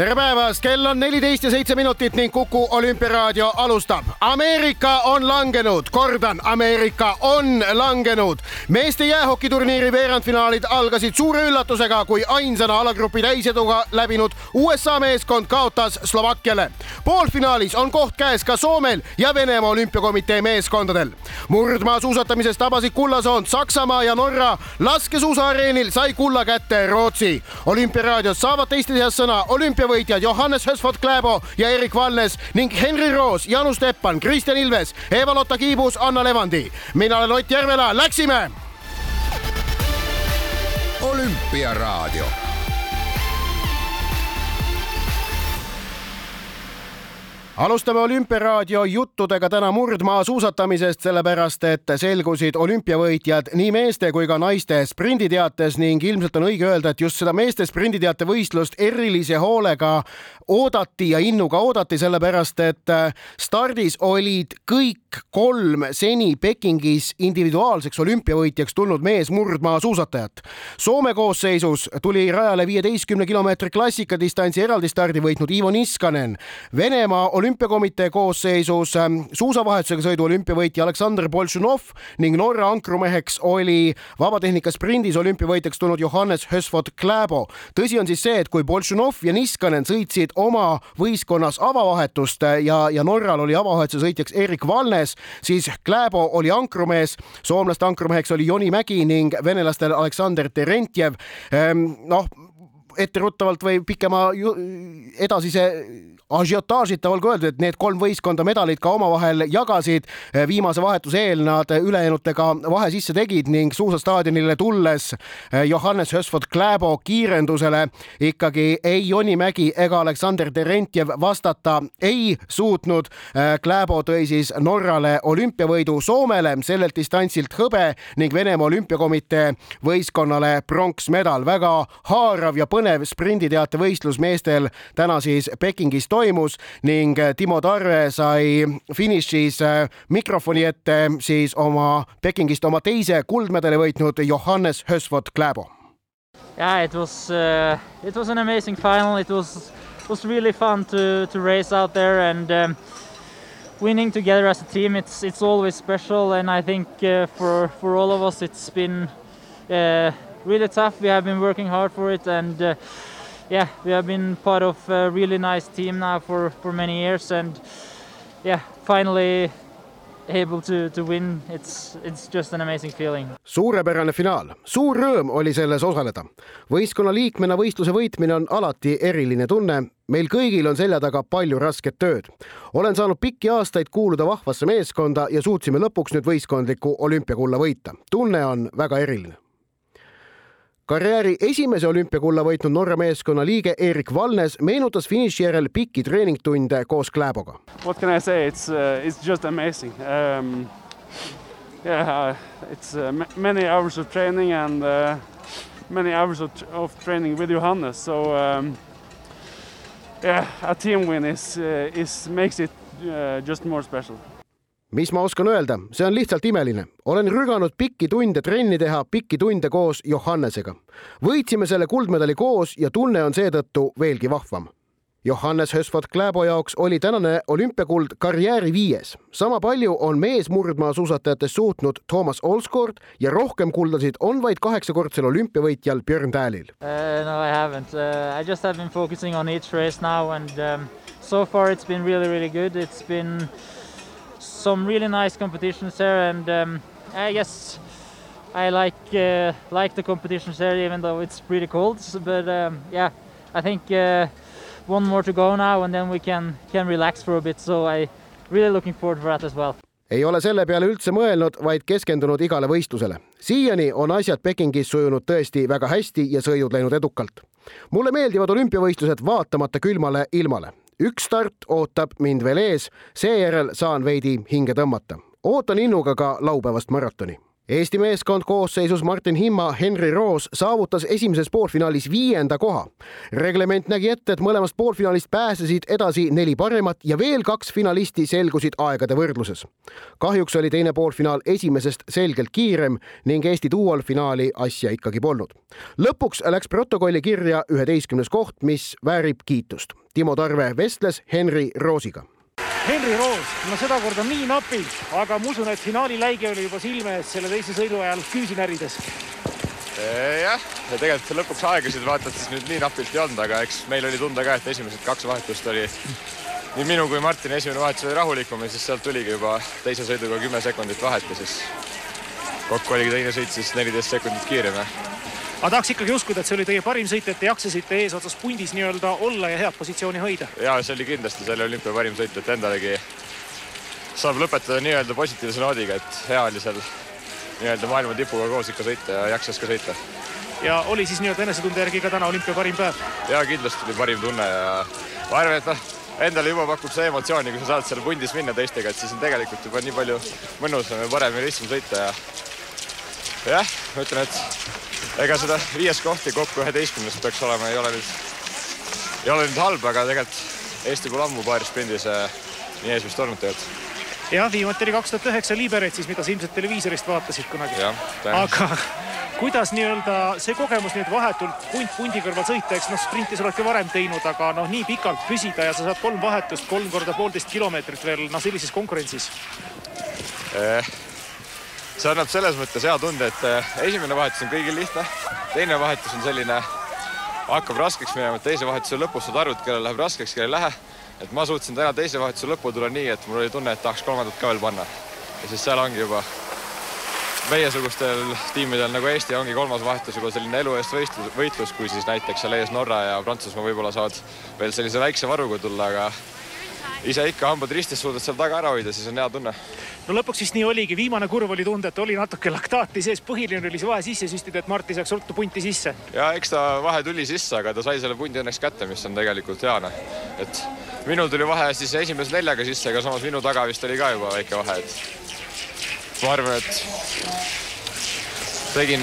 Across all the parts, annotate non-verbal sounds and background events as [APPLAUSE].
tere päevast, kell on neliteist ja seitse minutit ning Kuku olümpiaraadio alustab. Ameerika on langenud, kordan, Ameerika on langenud. meeste jäähokiturniiri veerandfinaalid algasid suure üllatusega, kui ainsana alagrupi täiseduga läbinud USA meeskond kaotas Slovakkiale. poolfinaalis on koht käes ka Soomel ja Venemaa olümpiakomitee meeskondadel. murdmaa suusatamises tabasid kullasoond Saksamaa ja Norra. laskesuusaareenil sai kulla kätte Rootsi. olümpiaraadios saavad teiste seas sõna olümpia võitjad Johannes Hösford Kläbo ja Erik Valnes ning Henri Roos, Janus Teppan, Kristjan Ilves, Eva-Lotta Kiibus, Anna Levandi. mina olen Ott Järvela, läksime. olümpiaraadio alustame olümpiaraadio juttudega täna murdmaa suusatamisest, sellepärast et selgusid olümpiavõitjad nii meeste kui ka naiste sprinditeates ning ilmselt on õige öelda, et just seda meeste sprinditeate võistlust erilise hoolega oodati ja innuga oodati, sellepärast et stardis olid kõik kolm seni Pekingis individuaalseks olümpiavõitjaks tulnud mees murdmaa suusatajat. Soome koosseisus tuli rajale viieteistkümne kilomeetri klassikadistantsi eraldi stardi võitnud Ivo Niskanen. Venemaa olümpiavõitja olümpiakomitee koosseisus ähm, suusavahetusega sõidu olümpiavõitja Aleksandr Boltšunov ning Norra ankrumeheks oli vabatehnika sprindis olümpiavõitjaks tulnud Johannes Hösford Kläbo. tõsi on siis see, et kui Boltšunov ja Niskanen sõitsid oma võistkonnas avavahetust äh, ja, ja Norral oli avavahetuse sõitjaks Erik Valnes, siis Kläbo oli ankrumees, soomlaste ankrumeheks oli Joni Mägi ning venelastel Aleksander Terentjev. Ähm, noh etteruttavalt või pikema edasise ažiotaažita olgu öeldud, et need kolm võistkonda medalid ka omavahel jagasid. viimase vahetuse eel nad ülejäänutega vahe sisse tegid ning suusastaadionile tulles Johannes Hösford Kläbo kiirendusele ikkagi ei Joni Mägi ega Aleksander Terentjev vastata ei suutnud. Kläbo tõi siis Norrale olümpiavõidu Soomele sellelt distantsilt hõbe ning Venemaa olümpiakomitee võistkonnale pronksmedal. väga haarav ja põnev sprinditeate võistlus meestel täna siis Pekingis toimus ning Timo Tarve sai finišis äh, mikrofoni ette siis oma Pekingist oma teise kuldmedali võitnud Johannes Hösford Kläbo. Yeah, it was uh, it was an amazing final. It was was really fun to to race out there and um, winning together as a team. It's it's always special, and I think uh, for for all of us, it's been uh, really tough. We have been working hard for it, and uh, yeah, we have been part of a really nice team now for, for many years, and yeah, finally able to, to win, it's, it's just an amazing feeling. suurepärane finaal, suur rõõm oli selles osaleda. võistkonna liikmena võistluse võitmine on alati eriline tunne. meil kõigil on selja taga palju rasket tööd. olen saanud pikki aastaid kuuluda vahvasse meeskonda ja suutsime lõpuks nüüd võistkondliku olümpiakulla võita. tunne on väga eriline karjääri esimese olümpiakulla võitnud Norra meeskonna liige Erik Valnes meenutas finiši järel pikki treeningtunde koos Kläboga. What can I say, it's uh,, it's just amazing um,. Yeah, it's uh, many hours of training and uh, many hours of, of training with Johannes, so um, yeah, a team win is uh,, is makes it uh, just more special mis ma oskan öelda, see on lihtsalt imeline. olen rüganud pikki tunde trenni teha, pikki tunde koos Johannesega. võitsime selle kuldmedali koos ja tunne on seetõttu veelgi vahvam. Johannes Hösford Kläbo jaoks oli tänane olümpiakuld karjääri viies. sama palju on meesmurdmaa suusatajatest suutnud Toomas Olskord ja rohkem kuldasid on vaid kaheksakordsel olümpiavõitjal Björn Täälil uh,. No I haven't uh,, I just have been focusing on each race now and um, so far it's been really really good, it's been some really nice competitions there, and um, I guess I like uh, like the competitions there, even though it's pretty cold. [LAUGHS] But um, yeah, I think uh, one more to go now, and then we can can relax for a bit. So I really looking forward for that as well. ei ole selle peale üldse mõelnud, vaid keskendunud igale võistlusele. siiani on asjad Pekingis sujunud tõesti väga hästi ja sõidud läinud edukalt. mulle meeldivad olümpiavõistlused vaatamata külmale ilmale üks start ootab mind veel ees, seejärel saan veidi hinge tõmmata. ootan innuga ka laupäevast maratoni Eesti meeskond koosseisus Martin Himma, Henri Roos saavutas esimeses poolfinaalis viienda koha. reglement nägi ette, et mõlemast poolfinaalist pääsesid edasi neli paremat ja veel kaks finalisti selgusid aegade võrdluses. kahjuks oli teine poolfinaal esimesest selgelt kiirem ning Eesti duol finaali asja ikkagi polnud. lõpuks läks protokolli kirja üheteistkümnes koht, mis väärib kiitust. Timo Tarve vestles Henri Roosiga Henri Roos, no sedakorda nii napilt, aga ma usun, et finaali läige oli juba silme ees selle teise sõidu ajal küüsi närides. jah, ja tegelikult lõpuks aegasid vaata, et siis nüüd nii napilt ei olnud, aga eks meil oli tunda ka, et esimesed kaks vahetust oli nii minu kui Martini esimene vahetus oli rahulikum ja siis sealt tuligi juba teise sõiduga kümme sekundit vahet ja siis kokku oligi teine sõit siis neliteist sekundit kiirem aga tahaks ikkagi uskuda, et see oli teie parim sõit, et te jaksasite eesotsas pundis nii-öelda olla ja head positsiooni hoida. ja see oli kindlasti selle olümpia parim sõit, et endalegi saab lõpetada nii-öelda positiivse noodiga, et hea oli seal nii-öelda maailma tipuga koos ikka sõita ja jaksas ka sõita. ja oli siis nii-öelda enesetunde järgi ka täna olümpia parim päev? ja kindlasti oli parim tunne ja ma arvan, et noh, endale juba pakub see emotsiooni, kui sa saad seal pundis minna teistega, et siis on tegelikult juba nii palju mõnusam ja parem ja lihtsam sõita ja jah, ma ütlen, et ega seda viies kohti kokku üheteistkümnest peaks olema, ei ole nüüd, ei ole nüüd halb, aga tegelikult Eesti pole ammu paari sprindis äh, nii ees vist olnud tegelikult. Jah, viimati oli kaks tuhat üheksa Liberetsis, mida sa ilmselt televiisorist vaatasid kunagi. aga kuidas nii-öelda see kogemus nüüd vahetult punt pundi kõrval sõita, eks noh, sprinti sa oled ka varem teinud, aga noh, nii pikalt püsida ja sa saad kolm vahetust, kolm korda poolteist kilomeetrit veel noh, sellises konkurentsis? Eh see annab selles mõttes hea tunde, et eh, esimene vahetus on kõigil lihtne, teine vahetus on selline, hakkab raskeks minema, teise vahetuse lõpus saad et kellel läheb raskeks, kellel ei lähe. et ma suutsin täna teise vahetuse lõppu tulla nii, et mul oli tunne, et tahaks kolmandat ka veel panna. ja siis seal ongi juba meiesugustel tiimidel nagu Eesti ongi kolmas vahetus juba selline elu eest võistlus, võitlus, kui siis näiteks seal ees Norra ja Prantsusmaa võib-olla saavad veel sellise väikse varuga tulla, aga ise ikka hambad ristis suudad seal taga ära hoida, siis on hea tunne. no lõpuks vist nii oligi, viimane kurv oli tunda, et oli natuke laktaati sees, põhiline oli see vahe sisse süstida, et Marti saaks ruttu punti sisse. ja eks ta vahe tuli sisse, aga ta sai selle pundi õnneks kätte, mis on tegelikult hea noh. et minul tuli vahe siis esimese neljaga sisse, aga samas minu taga vist oli ka juba väike vahe, et ma arvan, et tegin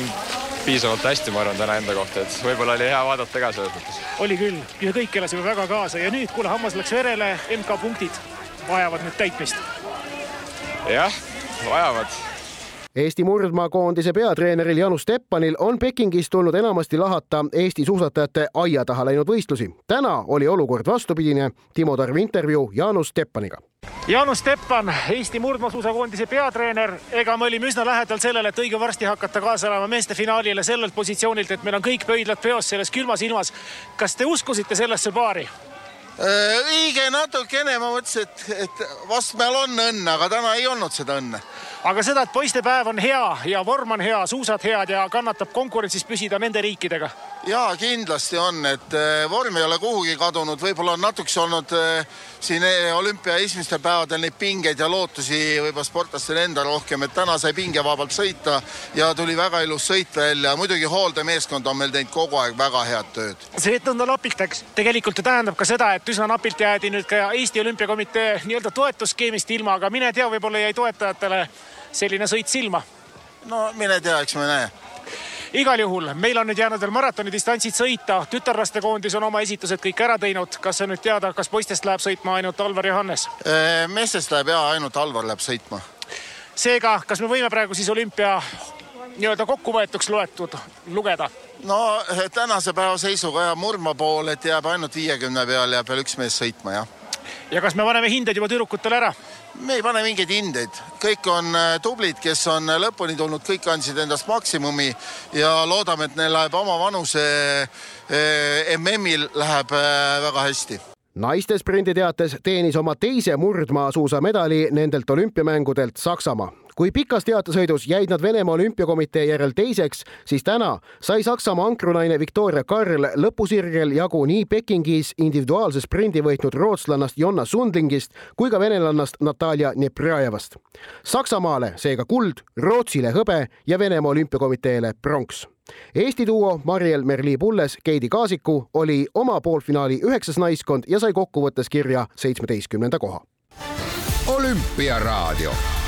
piisavalt hästi, ma arvan, täna enda kohta, et võib-olla oli hea vaadata ka selles mõttes. oli küll ja kõik elasime väga kaasa ja nüüd, kuule, hammas läks verele, MK punktid vajavad nüüd täitmist. jah, vajavad Eesti murdmaakoondise peatreeneril Janus Teppanil on Pekingis tulnud enamasti lahata Eesti suusatajate aia taha läinud võistlusi. täna oli olukord vastupidine. Timo Tarvi intervjuu Janus Teppaniga. Jaanus Teppan, Eesti murdmaasuusakoondise peatreener, ega me olime üsna lähedal sellele, et õige varsti hakata kaasa elama meeste finaalile sellelt positsioonilt, et meil on kõik pöidlad peos selles külmas ilmas. kas te uskusite sellesse paari? Õige äh, natukene, ma mõtlesin, et, et vastmäel on õnne, aga täna ei olnud seda õnne aga seda, et poistepäev on hea ja vorm on hea, suusad head ja kannatab konkurentsis püsida nende riikidega? Ja kindlasti on, et eh, vorm ei ole kuhugi kadunud, võib-olla on natukese olnud eh, siin eh, olümpia esimestel päevadel neid pingeid ja lootusi võib-olla sportlastel endal rohkem, et täna sai pingevabalt sõita ja tuli väga ilus sõit välja. muidugi hooldemeeskond on meil teinud kogu aeg väga head tööd. see, et nõnda napilt läks, tegelikult ju tähendab ka seda, et üsna napilt jäädi nüüd ka Eesti Olümpiakomitee nii-öelda toetusskeemist ilma, aga mine tea, võib-olla jäi toetajatele selline sõit silma. no mine tea, eks me näe igal juhul meil on nüüd jäänud veel maratonidistantsid sõita, tütarlastekoondis on oma esitused kõik ära teinud. kas on nüüd teada, kas poistest läheb sõitma ainult Alvar Johannes? meestest läheb ja ainult Alvar läheb sõitma. seega, kas me võime praegu siis olümpia nii-öelda kokkuvõetuks loetud lugeda? no tänase päeva seisuga ja murdma pool, et jääb ainult viiekümne peal, jääb veel üks mees sõitma, jah. Ja kas me paneme hinded juba tüdrukutele ära? me ei pane mingeid hindeid, kõik on äh, tublid, kes on äh, lõpuni tulnud, kõik andsid endast maksimumi ja loodame, et neil läheb oma vanuse äh, MM-il läheb väga hästi. Naiste sprindi teates teenis oma teise murdmaasuusamedali nendelt olümpiamängudelt Saksamaa kui pikas teatesõidus jäid nad Venemaa Olümpiakomitee järel teiseks, siis täna sai Saksamaa ankrunaine Victoria Karl lõpusirgel jagu nii Pekingis individuaalse sprindi võitnud rootslannast Jonna Sundlingist kui ka venelannast Natalja Neprjajevast. Saksamaale seega kuld, Rootsile hõbe ja Venemaa Olümpiakomiteele pronks Eesti duo Mariel Merli-Pulles, Keidi Kaasiku oli oma poolfinaali üheksas naiskond ja sai kokkuvõttes kirja seitsmeteistkümnenda koha. olümpiaraadio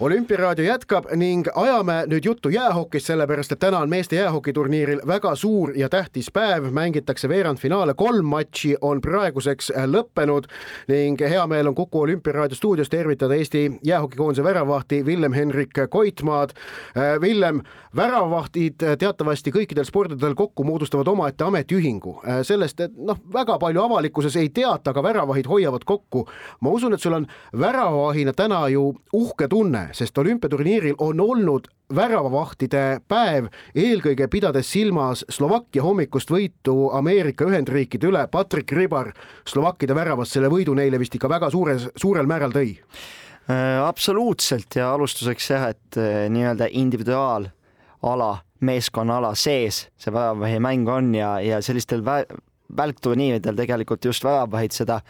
olümpiaraadio jätkab ning ajame nüüd juttu jäähokist, sellepärast et täna on meeste jäähokiturniiril väga suur ja tähtis päev, mängitakse veerandfinaale, kolm matši on praeguseks lõppenud ning hea meel on Kuku olümpiaraadio stuudios tervitada Eesti jäähokikoondise väravahti Villem-Henrik Koitmaad. Villem, väravahtid teatavasti kõikidel spordidel kokku moodustavad omaette ametiühingu. sellest, et noh, väga palju avalikkuses ei teata, aga väravahid hoiavad kokku. ma usun, et sul on väravahina täna ju uhke tunne sest olümpiaturniiril on olnud väravavahtide päev, eelkõige pidades silmas Slovakkia hommikust võitu Ameerika Ühendriikide üle. Patrick Ribar slovakkide väravast selle võidu neile vist ikka väga suures, suurel määral tõi. Äh, absoluutselt ja alustuseks jah, et äh, nii-öelda individuaalala, meeskonnaala sees see väravavahimäng on ja, ja sellistel vä välkturniiridel tegelikult just väravahid seda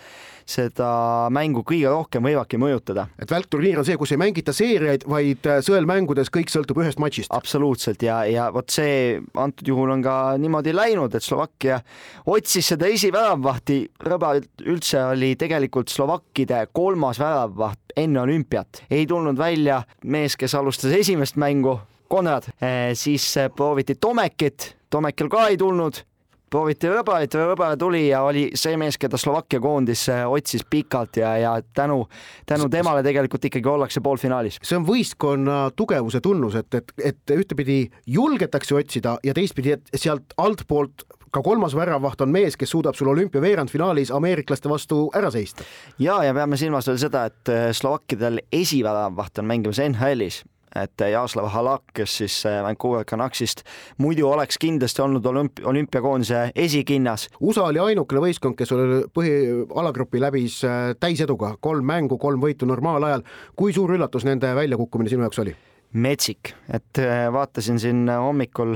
seda mängu kõige rohkem võivadki mõjutada. et välkturniir on see, kus ei mängita seeriaid, vaid äh, sõelmängudes kõik sõltub ühest matšist. absoluutselt ja, ja vot see antud juhul on ka niimoodi läinud, et Slovakkia otsis seda esiväravvahti, Rõba üldse oli tegelikult slovakkide kolmas väravvaht enne olümpiat, ei tulnud välja mees, kes alustas esimest mängu Konrad, äh, siis äh, prooviti Tomekit, Tomekel ka ei tulnud prooviti Rõbalit, Rõbale tuli ja oli see mees, keda Slovakkia koondis äh, otsis pikalt ja, ja tänu, tänu temale tegelikult ikkagi ollakse poolfinaalis. see on võistkonna tugevuse tunnus, et, et, et ühtepidi julgetakse otsida ja teistpidi, et sealt altpoolt ka kolmas väravaht on mees, kes suudab sul olümpia veerandfinaalis ameeriklaste vastu ära seista. ja, ja peame silmas veel seda, et äh, slovakkidel esiväravaht on mängimas NHL-is et Jaroslav Halak, kes siis äh, Vancouver Canucksist muidu oleks kindlasti olnud olümp-, olümpiakoondise esikinnas. USA oli ainukene võistkond, kes oli põhialagrupi läbis äh, täiseduga, kolm mängu, kolm võitu normaalajal. kui suur üllatus nende väljakukkumine sinu jaoks oli? metsik, et äh, vaatasin siin hommikul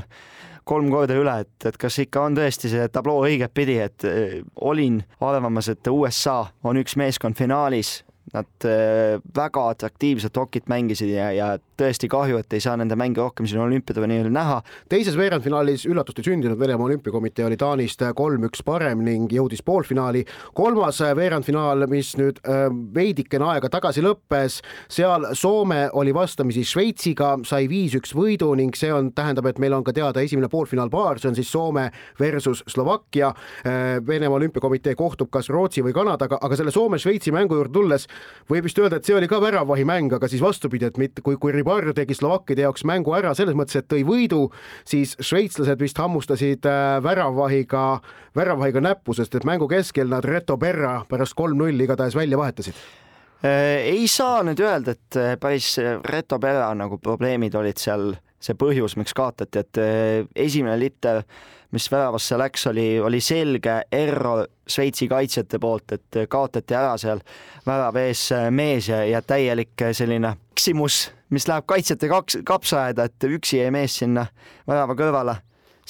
kolm korda üle, et, et kas ikka on tõesti see tabloo õigetpidi, et olin arvamas, et USA on üks meeskond finaalis, Nad väga atraktiivset hokit mängisid ja, ja tõesti kahju, et ei saa nende mänge rohkem siin olümpiaturniiril näha. teises veerandfinaalis üllatust ei sündinud, Venemaa olümpiakomitee oli Taanist kolm-üks parem ning jõudis poolfinaali. kolmas veerandfinaal, mis nüüd veidikene aega tagasi lõppes, seal Soome oli vastamisi Šveitsiga, sai viis-üks võidu ning see on, tähendab, et meil on ka teada esimene poolfinaalpaar, see on siis Soome versus Slovakkia. Venemaa olümpiakomitee kohtub kas Rootsi või Kanadaga, aga selle Soome-Šveitsi mängu juurde tulles võib vist öelda, et see oli ka väravahimäng, aga siis vastupidi, et mitte kui, kui Ribar tegi slovakkide jaoks mängu ära selles mõttes, et tõi võidu, siis šveitslased vist hammustasid äh, väravahiga, väravahiga näppu, sest et mängu keskel nad Reto Berra pärast kolm-nulli igatahes välja vahetasid. Äh, ei saa nüüd öelda, et äh, päris Reto Berra nagu probleemid olid seal see põhjus, miks kaotati, et esimene liter mis väravasse läks, oli, oli selge error Šveitsi kaitsjate poolt, et kaotati ära seal värava ees mees ja, ja täielik selline eksimus, mis läheb kaitsjate kaks, kapsaaeda, et üksi jäi mees sinna värava kõrvale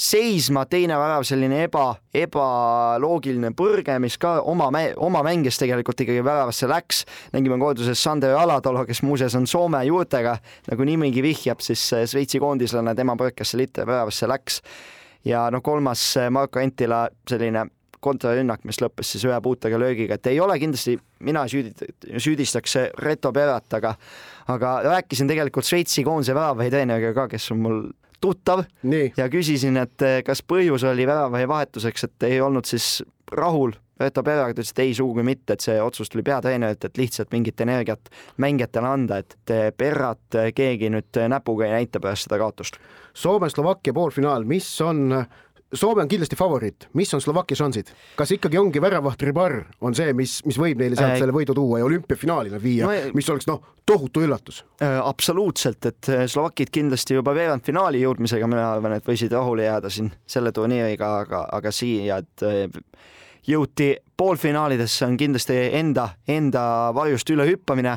seisma, teine värav selline eba, ebaloogiline põrge, mis ka oma, oma mängis tegelikult ikkagi väravasse läks. nägime koonduses Sander Alatalo, kes muuseas on Soome juurtega, nagu nimigi vihjab, siis Šveitsi koondislane, tema põrkas seal ite väravasse läks ja noh, kolmas Marko Entila selline kontrarünnak, mis lõppes siis ühe puutega löögiga, et ei ole kindlasti, mina süüdi-, süüdistaks Reto Perat, aga aga rääkisin tegelikult Šveitsi koondise väravahiteeneriga ka, kes on mul tuttav Nii. ja küsisin, et kas põhjus oli väravahi vahetuseks, et ei olnud siis rahul Reto Perag ütles, et ei, sugugi mitte, et see otsus tuli peatreenerilt, et lihtsalt mingit energiat mängijatele anda, et Perrat keegi nüüd näpuga ei näita pärast seda kaotust. Soome-Slovakkia poolfinaal, mis on Soome on kindlasti favoriit, mis on Slovakkia šansid, kas ikkagi ongi väravaht Ribar on see, mis, mis võib neile sealt selle võidu tuua ja olümpiafinaali nad viia no,, mis oleks noh, tohutu üllatus äh,? absoluutselt, et äh, Slovakid kindlasti juba veerandfinaali jõudmisega, mina arvan, et võisid rahule jääda siin selle turniiriga, aga, aga siia, et äh, jõuti poolfinaalidesse, on kindlasti enda, enda varjust ülehüppamine.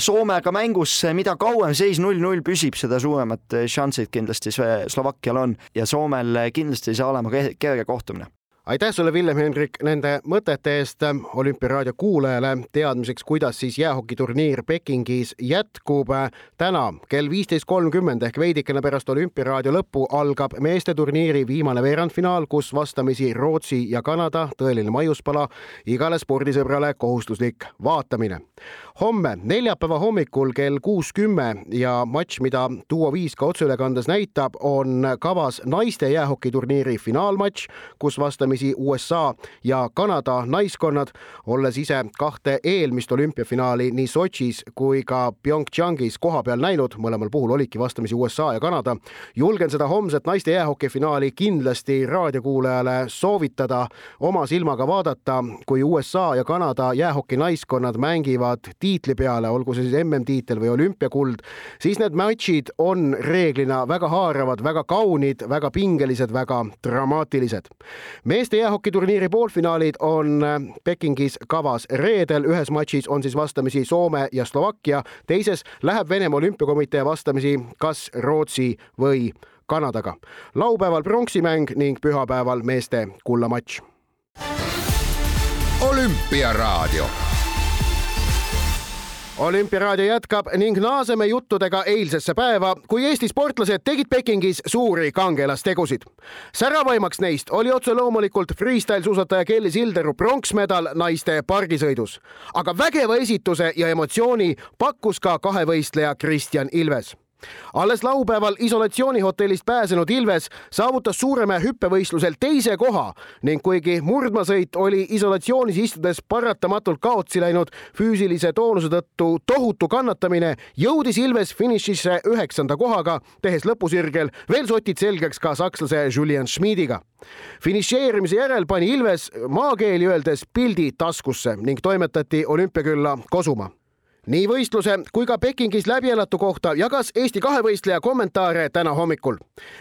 Soomega mängus, mida kauem seis null-null püsib, seda suuremad šansid kindlasti Slovakkial on ja Soomel kindlasti ei saa olema kerge kohtumine aitäh sulle, Villem-Hendrik, nende mõtete eest olümpiaraadio kuulajale teadmiseks, kuidas siis jäähokiturniir Pekingis jätkub. täna kell viisteist kolmkümmend ehk veidikene pärast olümpiaraadio lõppu algab meeste turniiri viimane veerandfinaal, kus vastamisi Rootsi ja Kanada, tõeline maiuspala, igale spordisõbrale kohustuslik vaatamine. Homme, neljapäeva hommikul kell kuus kümme ja matš, mida Duo viis ka otseülekandes näitab, on kavas naiste jäähokiturniiri finaalmatš, kus vastamisi USA ja Kanada naiskonnad, olles ise kahte eelmist olümpiafinaali nii Sotšis kui ka PyeongChangis kohapeal näinud, mõlemal puhul olidki vastamisi USA ja Kanada. julgen seda homset naiste jäähokifinaali kindlasti raadiokuulajale soovitada oma silmaga vaadata, kui USA ja Kanada jäähoki naiskonnad mängivad tiitli peale, olgu see siis MM-tiitel või olümpiakuld, siis need matšid on reeglina väga haaravad, väga kaunid, väga pingelised, väga dramaatilised. mees meeste jäähokiturniiri poolfinaalid on äh, Pekingis kavas reedel, ühes matšis on siis vastamisi Soome ja Slovakkia, teises läheb Venemaa olümpiakomitee vastamisi kas Rootsi või Kanadaga. laupäeval pronksimäng ning pühapäeval meeste kullamatš. olümpiaraadio olümpiaraadio jätkab ning naaseme juttudega eilsesse päeva, kui Eesti sportlased tegid Pekingis suuri kangelastegusid. säravaimaks neist oli otse loomulikult freestyle suusataja Kelly Sildaru pronksmedal naiste pargisõidus, aga vägeva esituse ja emotsiooni pakkus ka kahevõistleja Kristjan Ilves alles laupäeval isolatsioonihotellist pääsenud Ilves saavutas Suuremäe hüppevõistlusel teise koha ning kuigi murdmaasõit oli isolatsioonis istudes paratamatult kaotsi läinud füüsilise toonuse tõttu tohutu kannatamine, jõudis Ilves finišisse üheksanda kohaga, tehes lõpusirgel veel sotid selgeks ka sakslase Julian Schmidiga finišeerimise järel pani Ilves maakeeli öeldes pildi taskusse ning toimetati olümpiakülla kosuma nii võistluse kui ka Pekingis läbielatu kohta jagas Eesti kahevõistleja kommentaare täna hommikul.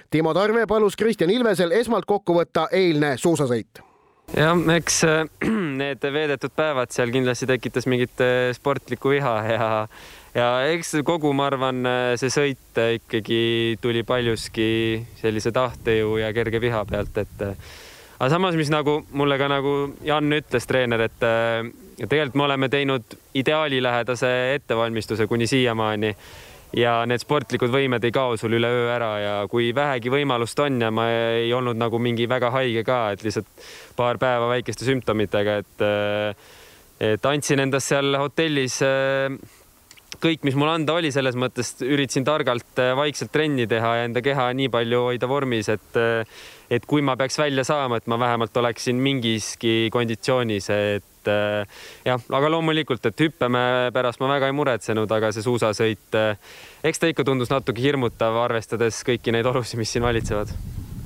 Timo Tarve palus Kristjan Ilvesel esmalt kokku võtta eilne suusasõit jah, eks äh, [CLEARS THROAT] need veedetud päevad seal kindlasti tekitas mingit äh, sportlikku viha ja ja eks kogu, ma arvan, äh, see sõit ikkagi tuli paljuski sellise tahtejõu ja kerge viha pealt, et aga samas, mis nagu mulle ka nagu Jan ütles, treener, et ja tegelikult me oleme teinud ideaalilähedase ettevalmistuse kuni siiamaani. Ja need sportlikud võimed ei kao sul üleöö ära ja kui vähegi võimalust on ja ma ei olnud nagu mingi väga haige ka, et lihtsalt paar päeva väikeste sümptomitega, et et andsin endast seal hotellis kõik, mis mul anda oli, selles mõttes üritasin targalt vaikselt trenni teha ja enda keha nii palju hoida vormis, et et kui ma peaks välja saama, et ma vähemalt oleksin mingiski konditsioonis, et äh, jah, aga loomulikult, et hüppemäe pärast ma väga ei muretsenud, aga see suusasõit, äh, eks ta ikka tundus natuke hirmutav, arvestades kõiki neid olusid, mis siin valitsevad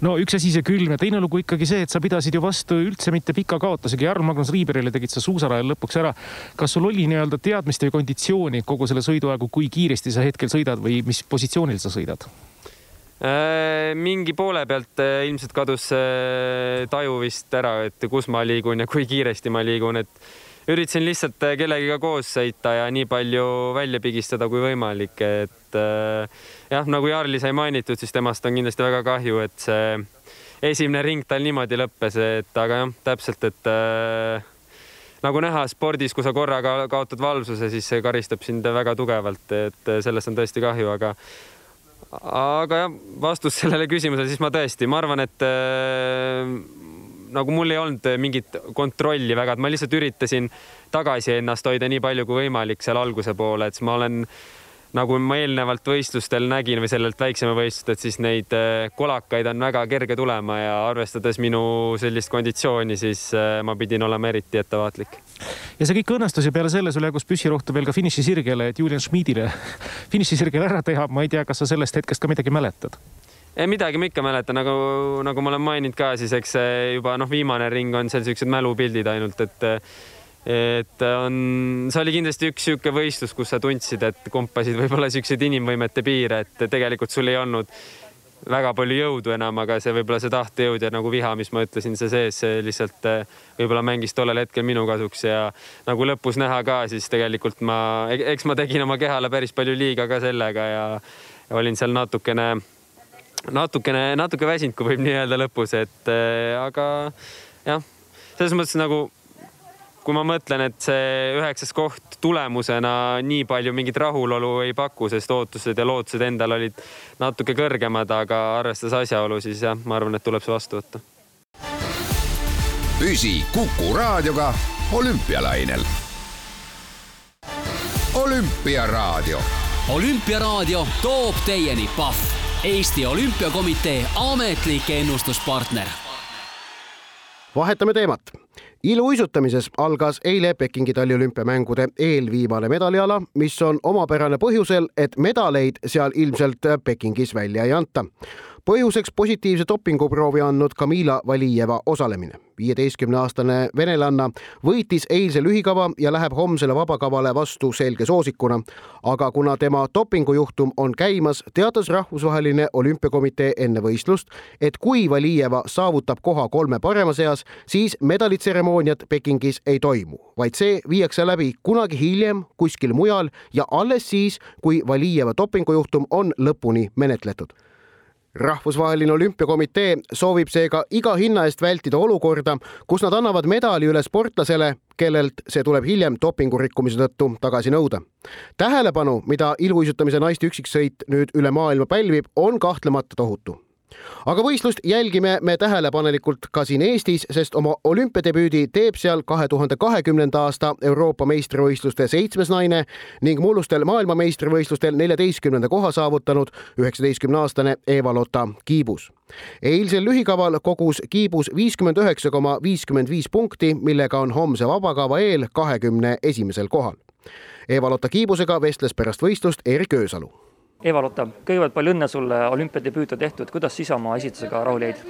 no üks asi see külm ja teine lugu ikkagi see, et sa pidasid ju vastu üldse mitte pika kaotusega Jarl-Magnus Riiberile tegid sa suusarajal lõpuks ära. kas sul oli nii-öelda teadmist või konditsiooni kogu selle sõidu aegu, kui kiiresti sa hetkel sõidad või mis positsioonil sa sõidad? Äh, mingi poole pealt äh, ilmselt kadus taju vist ära, et kus ma liigun ja kui kiiresti ma liigun, et üritasin lihtsalt äh, kellegiga koos sõita ja nii palju välja pigistada kui võimalik, et jah, nagu Jarli sai mainitud, siis temast on kindlasti väga kahju, et see esimene ring tal niimoodi lõppes, et aga jah, täpselt, et äh, nagu näha spordis, kui sa korraga kaotad valvsuse, siis see karistab sind väga tugevalt, et sellest on tõesti kahju, aga aga jah, vastus sellele küsimusele, siis ma tõesti, ma arvan, et äh, nagu mul ei olnud mingit kontrolli väga, et ma lihtsalt üritasin tagasi ennast hoida nii palju kui võimalik seal alguse poole, et siis ma olen nagu ma eelnevalt võistlustel nägin või sellelt väiksema võistlustelt, siis neid äh, kolakaid on väga kerge tulema ja arvestades minu sellist konditsiooni, siis äh, ma pidin olema eriti ettevaatlik ja see kõik õnnestus ja peale selle sul jagus püssirohtu veel ka finišisirgele, et Julian Schmidile [LAUGHS] finišisirgel ära teha. ma ei tea, kas sa sellest hetkest ka midagi mäletad? ei, midagi ma ikka mäletan, nagu, nagu ma olen maininud ka, siis eks juba noh, viimane ring on seal siuksed mälupildid ainult, et et on, see oli kindlasti üks niisugune võistlus, kus sa tundsid, et kompasid võib-olla siukseid inimvõimete piire, et tegelikult sul ei olnud väga palju jõudu enam, aga see võib-olla see tahtejõud ja nagu viha, mis ma ütlesin, see sees, see lihtsalt eh, võib-olla mängis tollel hetkel minu kasuks ja nagu lõpus näha ka, siis tegelikult ma, e-, eks ma tegin oma kehale päris palju liiga ka sellega ja olin seal natukene, natukene, natuke väsinud, kui võib nii öelda lõpus, et eh, aga jah, selles mõttes nagu kui ma mõtlen, et see üheksas koht tulemusena nii palju mingit rahulolu ei paku, sest ootused ja lootused endal olid natuke kõrgemad, aga arvestades asjaolu, siis jah, ma arvan, et tuleb see vastu võtta. püsi Kuku raadioga olümpialainel. olümpiaraadio. olümpiaraadio toob teieni Pahv, Eesti Olümpiakomitee ametlik ennustuspartner. vahetame teemat iluuisutamises algas eile Pekingi taliolümpiamängude eelviimane medaliala, mis on omapärane põhjusel, et medaleid seal ilmselt Pekingis välja ei anta põhjuseks positiivse dopinguproovi andnud Kamila Valijeva osalemine. viieteistkümne aastane venelanna võitis eilse lühikava ja läheb homsele vabakavale vastu selge soosikuna. aga kuna tema dopingujuhtum on käimas, teatas Rahvusvaheline Olümpiakomitee enne võistlust, et kui Valijeva saavutab koha kolme parema seas, siis medalitseremooniat Pekingis ei toimu, vaid see viiakse läbi kunagi hiljem kuskil mujal ja alles siis, kui Valijeva dopingujuhtum on lõpuni menetletud rahvusvaheline olümpiakomitee soovib seega iga hinna eest vältida olukorda, kus nad annavad medali üle sportlasele, kellelt see tuleb hiljem dopingurikkumise tõttu tagasi nõuda. tähelepanu, mida iluuisutamise naiste üksiksõit nüüd üle maailma pälvib, on kahtlemata tohutu aga võistlust jälgime me tähelepanelikult ka siin Eestis, sest oma olümpiadebüüdi teeb seal kahe tuhande kahekümnenda aasta Euroopa meistrivõistluste seitsmes naine ning mullustel maailmameistrivõistlustel neljateistkümnenda koha saavutanud üheksateistkümne aastane Eva-Lotta Kiibus. eilsel lühikaval kogus Kiibus viiskümmend üheksa koma viiskümmend viis punkti, millega on homse vabakava eel kahekümne esimesel kohal. Eva-Lotta Kiibusega vestles pärast võistlust Erik Öösalu Eva-Lotta, kõigepealt palju õnne sulle, olümpiadebüüt on tehtud, kuidas oma esitusega rahul jäid?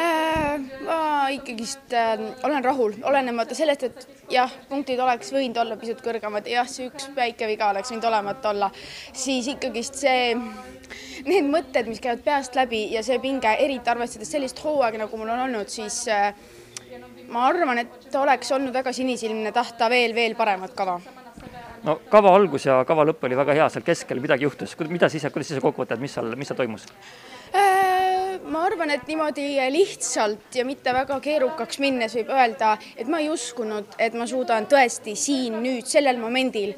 Äh, ma ikkagist äh, olen rahul, olenemata sellest, et jah, punktid oleks võinud olla pisut kõrgemad, jah, see üks väike viga oleks võinud olemata olla, siis ikkagist see, need mõtted, mis käivad peast läbi ja see pinge, eriti arvestades sellist hooaega, nagu mul on olnud, siis äh, ma arvan, et oleks olnud väga sinisilmne tahta veel, veel paremat kava no kava algus ja kava lõpp oli väga hea, seal keskel midagi juhtus, mida sa ise, kuidas sa kokku võtad, mis seal, mis seal toimus? Äh, ma arvan, et niimoodi lihtsalt ja mitte väga keerukaks minnes võib öelda, et ma ei uskunud, et ma suudan tõesti siin nüüd sellel momendil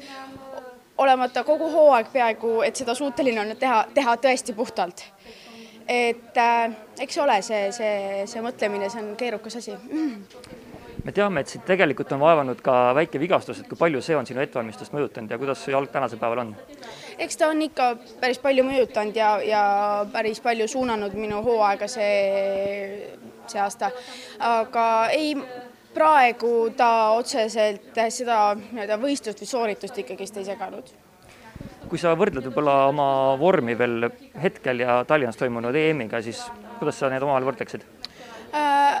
olemata kogu hooaeg peaaegu, et seda suuteline olnud teha, teha tõesti puhtalt. et äh, eks ole, see, see, see mõtlemine, see on keerukas asi mm me teame, et sind tegelikult on vaevanud ka väike vigastus, et kui palju see on sinu ettevalmistust mõjutanud ja kuidas su jalg tänasel päeval on? eks ta on ikka päris palju mõjutanud ja, ja päris palju suunanud minu hooaega see, see aasta, aga ei, praegu ta otseselt seda nii-öelda võistlust või sooritust ikkagist ei seganud kui sa võrdled võib-olla oma vormi veel hetkel ja Tallinnas toimunud EM-iga, siis kuidas sa need omavahel võrdleksid? Äh,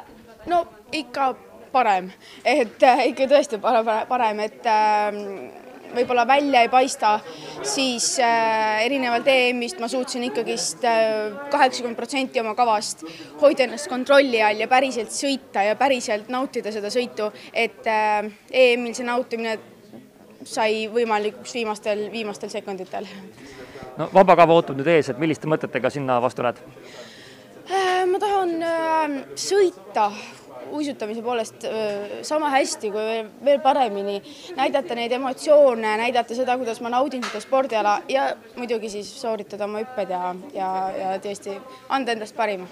no ikka parem, et äh, ikka tõesti parem, et äh, võib-olla välja ei paista, siis äh, erinevalt EM-ist ma suutsin ikkagist äh, kaheksakümmend protsenti oma kavast hoida ennast kontrolli all ja päriselt sõita ja päriselt nautida seda sõitu, et äh, EM-il see nautimine sai võimalikuks viimastel, viimastel sekunditel. no vabakava ootab nüüd ees, et milliste mõtetega sinna vastu lähed? Äh, ma tahan äh, sõita uisutamise poolest sama hästi kui veel, veel paremini, näidata neid emotsioone, näidata seda, kuidas ma naudin seda spordiala ja muidugi siis sooritada oma hüpped ja, ja, ja tõesti anda endast parima.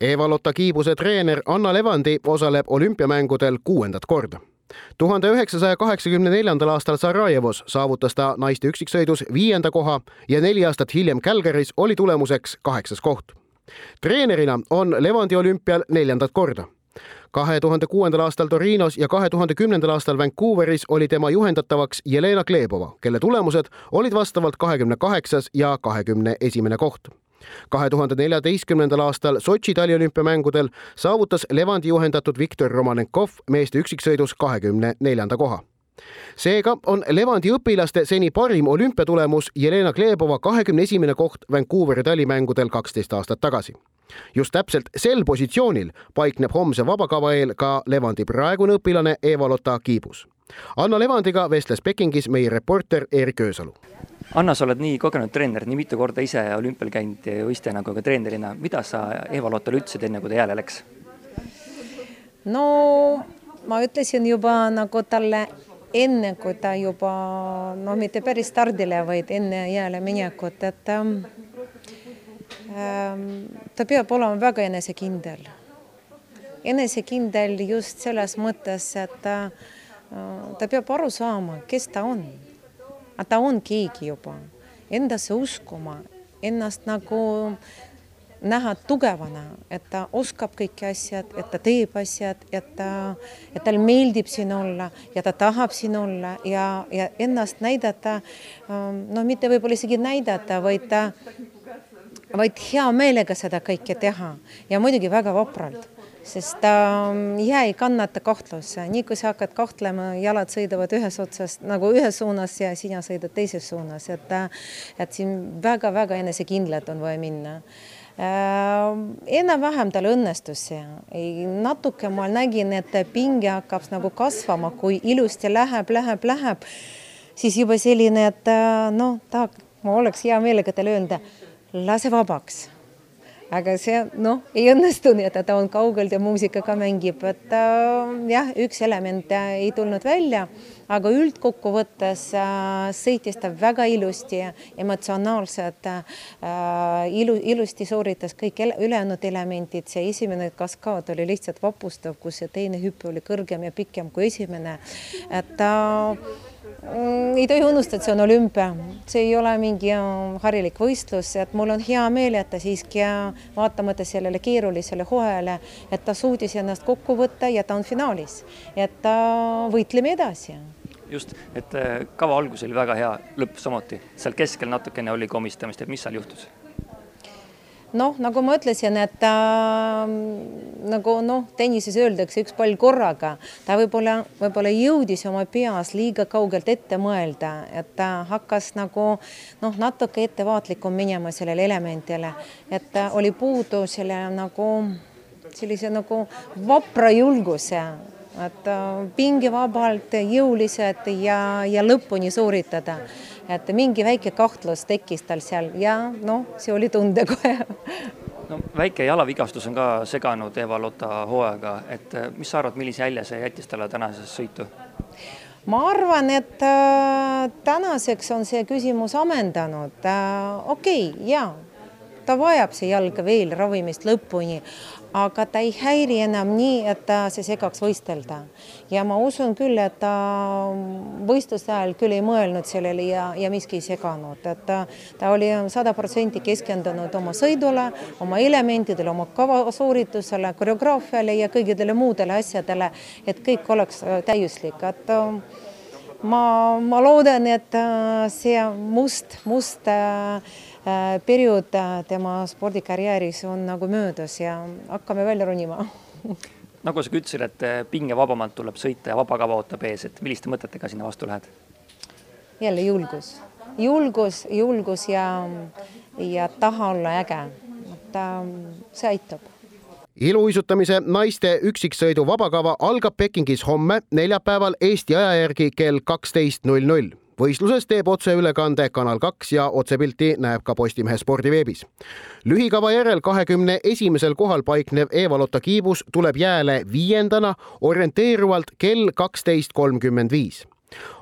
Eva-Lotta Kiibuse treener Anna Levandi osaleb olümpiamängudel kuuendat korda tuhande üheksasaja kaheksakümne neljandal aastal Sarajevos saavutas ta naiste üksiksõidus viienda koha ja neli aastat hiljem Calgarys oli tulemuseks kaheksas koht. treenerina on Levandi olümpial neljandat korda kahe tuhande kuuendal aastal Torinos ja kahe tuhande kümnendal aastal Vancouveris oli tema juhendatavaks Jelena Glebova, kelle tulemused olid vastavalt kahekümne kaheksas ja kahekümne esimene koht kahe tuhande neljateistkümnendal aastal Sotši taliolümpiamängudel saavutas Levandi juhendatud Viktor Romanenkov meeste üksiksõidus kahekümne neljanda koha. Seega on Levandi õpilaste seni parim olümpiatulemus Jelena Glebova kahekümne esimene koht Vancouveri talimängudel kaksteist aastat tagasi just täpselt sel positsioonil paikneb homse vabakava eel ka Levandi praegune õpilane Eva-Lotta Kiibus. Anna Levandiga vestles Pekingis meie reporter Erik Öösalu. Anna, sa oled nii kogenud treener, nii mitu korda ise olümpial käinud võistlejana kui ka treenerina, mida sa Eva-Lottale ütlesid, enne kui ta jääle läks? no ma ütlesin juba nagu talle enne, kui ta juba no mitte päris stardile, vaid enne jääle minekut, et ähm, ta peab olema väga enesekindel. enesekindel just selles mõttes, et ta, ta peab aru saama, kes ta on. ta on keegi juba, endasse uskuma, ennast nagu näha tugevana, et ta oskab kõiki asjad, et ta teeb asjad, et ta, et tal meeldib siin olla ja ta tahab siin olla ja, ja ennast näidata. no mitte võib-olla isegi näidata, vaid ta, vaid hea meelega seda kõike teha ja muidugi väga vapralt sest äh, jää ei kannata kahtlusse, nii kui sa hakkad kahtlema, jalad sõidavad ühes otsas nagu ühes suunas ja sina sõidad teises suunas, et, et siin väga-väga enesekindlalt on vaja minna enam-vähem tal õnnestus see, natuke ma nägin, et pinge hakkab nagu kasvama, kui ilusti läheb, läheb, läheb, siis juba selline, et äh, noh, tahaks, ma oleks hea meelega talle öelda, lase vabaks aga see noh, ei õnnestunud, et ta on kaugel ja muusika ka mängib, et äh, jah, üks element ei tulnud välja, aga üldkokkuvõttes äh, sõitis ta väga ilusti, emotsionaalselt äh, ilu, ilusti sooritas kõik ele, ülejäänud elemendid, see esimene kaskaad oli lihtsalt vapustav, kus see teine hüpe oli kõrgem ja pikem kui esimene, et ta äh, ei tohi unustada, et see on olümpia, see ei ole mingi äh, harilik võistlus, et mul on hea meel, et ta siiski äh, vaatamata sellele keerulisele hooajale, et ta suutis ennast kokku võtta ja ta on finaalis, et ta võitleme edasi. Just, et äh, kava algus oli väga hea, lõpp samuti, seal keskel natukene oli komistamist, et mis seal juhtus? Noh, nagu ma ütlesin, et äh, nagu noh, tennises öeldakse, üks pall korraga, ta võib-olla, võib-olla jõudis oma peas liiga kaugelt ette mõelda, et ta hakkas nagu noh, natuke ettevaatlikum minema sellele elemendile, et oli puudu selle nagu sellise nagu vapra julguse. Et äh, pingevabalt, jõuliselt ja, ja lõpuni sooritada et mingi väike kahtlus tekkis tal seal ja noh, see oli tunda kohe no väike jalavigastus on ka seganud Eva Lotta hooaega, et äh, mis sa arvad, millise jälje see jättis talle tänases sõitu? ma arvan, et äh, tänaseks on see küsimus ammendanud äh,. okei okay,, jaa, ta vajab see jalg veel ravimist lõpuni, aga ta ei häiri enam nii, et ta see segaks võistelda. ja ma usun küll, et ta võistluste ajal küll ei mõelnud sellele ja, ja miski ei seganud, et ta, ta oli sada protsenti keskendunud oma sõidule, oma elementidele, oma kavasooritusele, koreograafiale ja kõigidele muudele asjadele, et kõik oleks täiuslik, et ma, ma loodan, et see must, must äh, Äh, periood äh, tema spordikarjääris on nagu möödas ja hakkame välja ronima [LAUGHS] nagu sa ka ütlesid, et äh, pingevabamalt tuleb sõita ja vaba kava ootab ees, et milliste mõtetega sinna vastu lähed? jälle julgus, julgus, julgus ja, ja taha olla äge. et see aitab iluuisutamise naiste üksiksõidu vabakava algab Pekingis homme, neljapäeval Eesti aja järgi kell kaksteist null null võistlusest teeb otseülekande Kanal kaks ja otsepilti näeb ka Postimehe spordiveebis. lühikava järel kahekümne esimesel kohal paiknev Eva-Lotta Kiibus tuleb jääle viiendana orienteeruvalt kell kaksteist kolmkümmend viis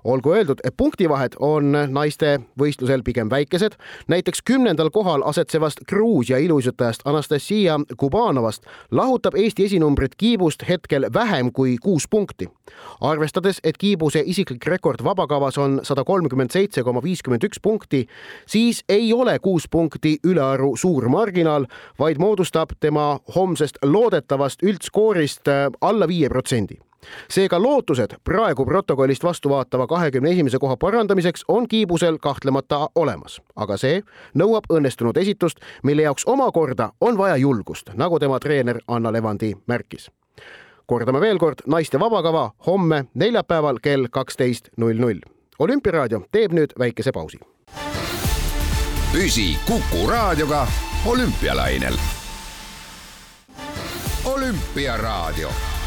olgu öeldud, et punktivahed on naiste võistlusel pigem väikesed. näiteks kümnendal kohal asetsevast Gruusia iluuisutajast Anastasia Kubanovast lahutab Eesti esinumbrit kiibust hetkel vähem kui kuus punkti. arvestades, et kiibuse isiklik rekord vabakavas on sada kolmkümmend seitse koma viiskümmend üks punkti, siis ei ole kuus punkti ülearu suur marginaal, vaid moodustab tema homsest loodetavast üldskoorist äh, alla viie protsendi seega lootused praegu protokollist vastu vaatava kahekümne esimese koha parandamiseks on kiibusel kahtlemata olemas, aga see nõuab õnnestunud esitust, mille jaoks omakorda on vaja julgust, nagu tema treener Anna Levandi märkis. kordame veel kord, naiste vabakava homme neljapäeval kell kaksteist null null. olümpiaraadio teeb nüüd väikese pausi. püsi Kuku raadioga olümpialainel. olümpiaraadio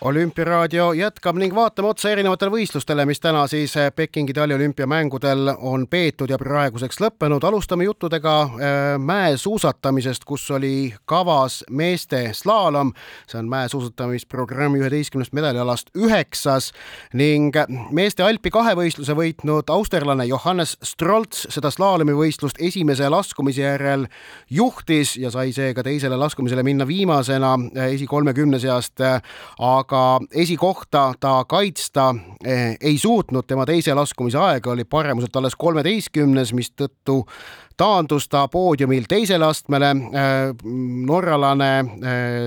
olümpiaraadio jätkab ning vaatame otsa erinevatele võistlustele, mis täna siis eh, Pekingi taliolümpiamängudel on peetud ja praeguseks lõppenud. alustame juttudega eh, mäesuusatamisest, kus oli kavas meeste slaalom. see on mäesuusatamisprogrammi üheteistkümnest medalialast üheksas ning meeste Alpi kahevõistluse võitnud austerlane Johannes Strolts seda slaalomivõistlust esimese laskumise järel juhtis ja sai seega teisele laskumisele minna viimasena eh, esikolmekümne seast, aga aga esikohta ta kaitsta eh, ei suutnud, tema teise laskumise aeg oli paremuselt alles kolmeteistkümnes, mistõttu taandus ta poodiumil teisele astmele. Äh, norralane äh,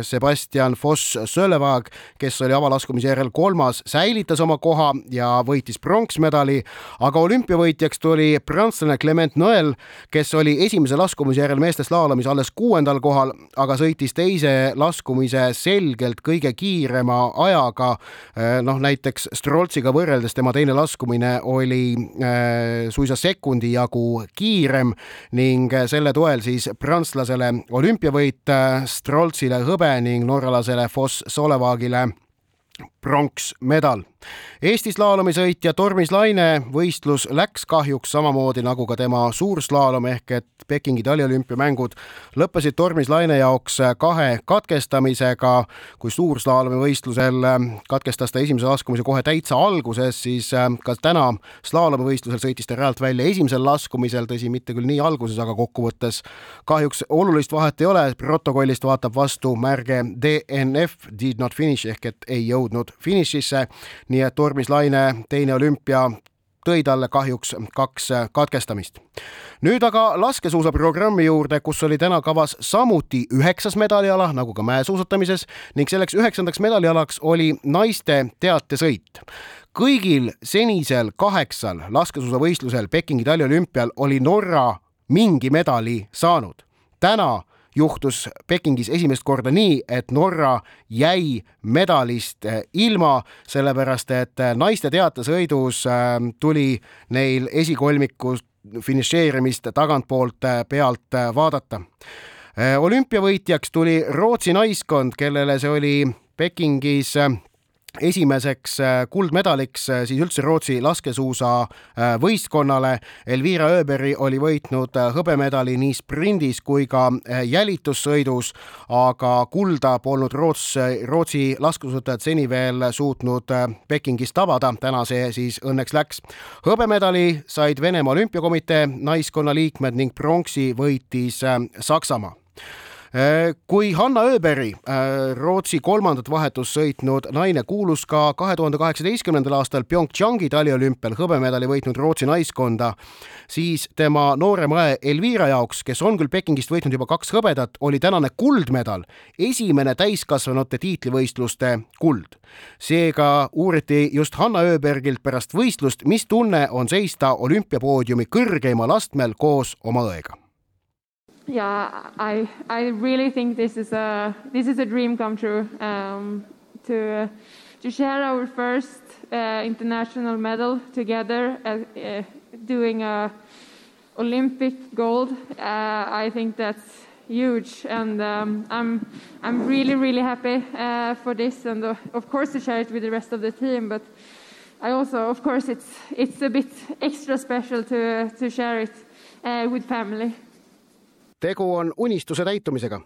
Sebastian Voss-Sölevag, kes oli avalaskumise järel kolmas, säilitas oma koha ja võitis pronksmedali, aga olümpiavõitjaks tuli prantslane Clement Noel, kes oli esimese laskumise järel meeste slaalomis alles kuuendal kohal, aga sõitis teise laskumise selgelt kõige kiirema ajaga. Äh, noh, näiteks Stroltsiga võrreldes tema teine laskumine oli suisa sekundi jagu kiirem ning selle toel siis prantslasele olümpiavõit, Stroltsile hõbe ning norralasele Foss Solevagile pronksmedal Eesti slaalomisõitja Tormis Laine võistlus läks kahjuks samamoodi nagu ka tema suurslaalom ehk et Pekingi taliolümpiamängud lõppesid Tormis Laine jaoks kahe katkestamisega. kui suurslaalomi võistlusel katkestas ta esimese laskumise kohe täitsa alguses, siis ka täna slaalomivõistlusel sõitis ta realt välja esimesel laskumisel, tõsi, mitte küll nii alguses, aga kokkuvõttes kahjuks olulist vahet ei ole, protokollist vaatab vastu märge DNF, did not finish ehk et ei jõudnud finišisse nii et Urmis Laine teine olümpia tõi talle kahjuks kaks katkestamist. nüüd aga laskesuusaprogrammi juurde, kus oli täna kavas samuti üheksas medaliala, nagu ka mäesuusatamises ning selleks üheksandaks medalialaks oli naiste teatesõit. kõigil senisel kaheksal laskesuusavõistlusel Pekingi taliolümpial oli Norra mingi medali saanud. täna juhtus Pekingis esimest korda nii, et Norra jäi medalist eh, ilma, sellepärast et eh, naiste teatesõidus eh, tuli neil esikolmiku finišeerimist tagantpoolt pealt vaadata. olümpiavõitjaks tuli Rootsi naiskond, kellele see oli Pekingis esimeseks äh, kuldmedaliks äh, siis üldse Rootsi laskesuusa äh, võistkonnale. Elvira Öberg oli võitnud hõbemedali nii sprindis kui ka jälitussõidus, aga kulda polnud Roots, Rootsi laskesuusatajad seni veel suutnud Pekingis tabada. täna see siis õnneks läks. hõbemedali said Venemaa Olümpiakomitee naiskonna liikmed ning pronksi võitis Saksamaa kui Hanna Öberg, äh, Rootsi kolmandat vahetust sõitnud naine, kuulus ka kahe tuhande kaheksateistkümnendal aastal PyeongChangi taliolümpial hõbemedali võitnud Rootsi naiskonda, siis tema noorema õe Elvira jaoks, kes on küll Pekingist võitnud juba kaks hõbedat, oli tänane kuldmedal esimene täiskasvanute tiitlivõistluste kuld. seega uuriti just Hanna Öbergilt pärast võistlust, mis tunne on seista olümpiapoodiumi kõrgeimal astmel koos oma õega yeah, I I really think this is a this is a dream come true um, to to share our first uh, international medal together, uh, uh, doing a Olympic gold. Uh, I think that's huge, and um, I'm I'm really really happy uh, for this, and uh, of course to share it with the rest of the team, but. I also, of course, it's it's a bit extra special to to share it with family tegu on unistuse täitumisega.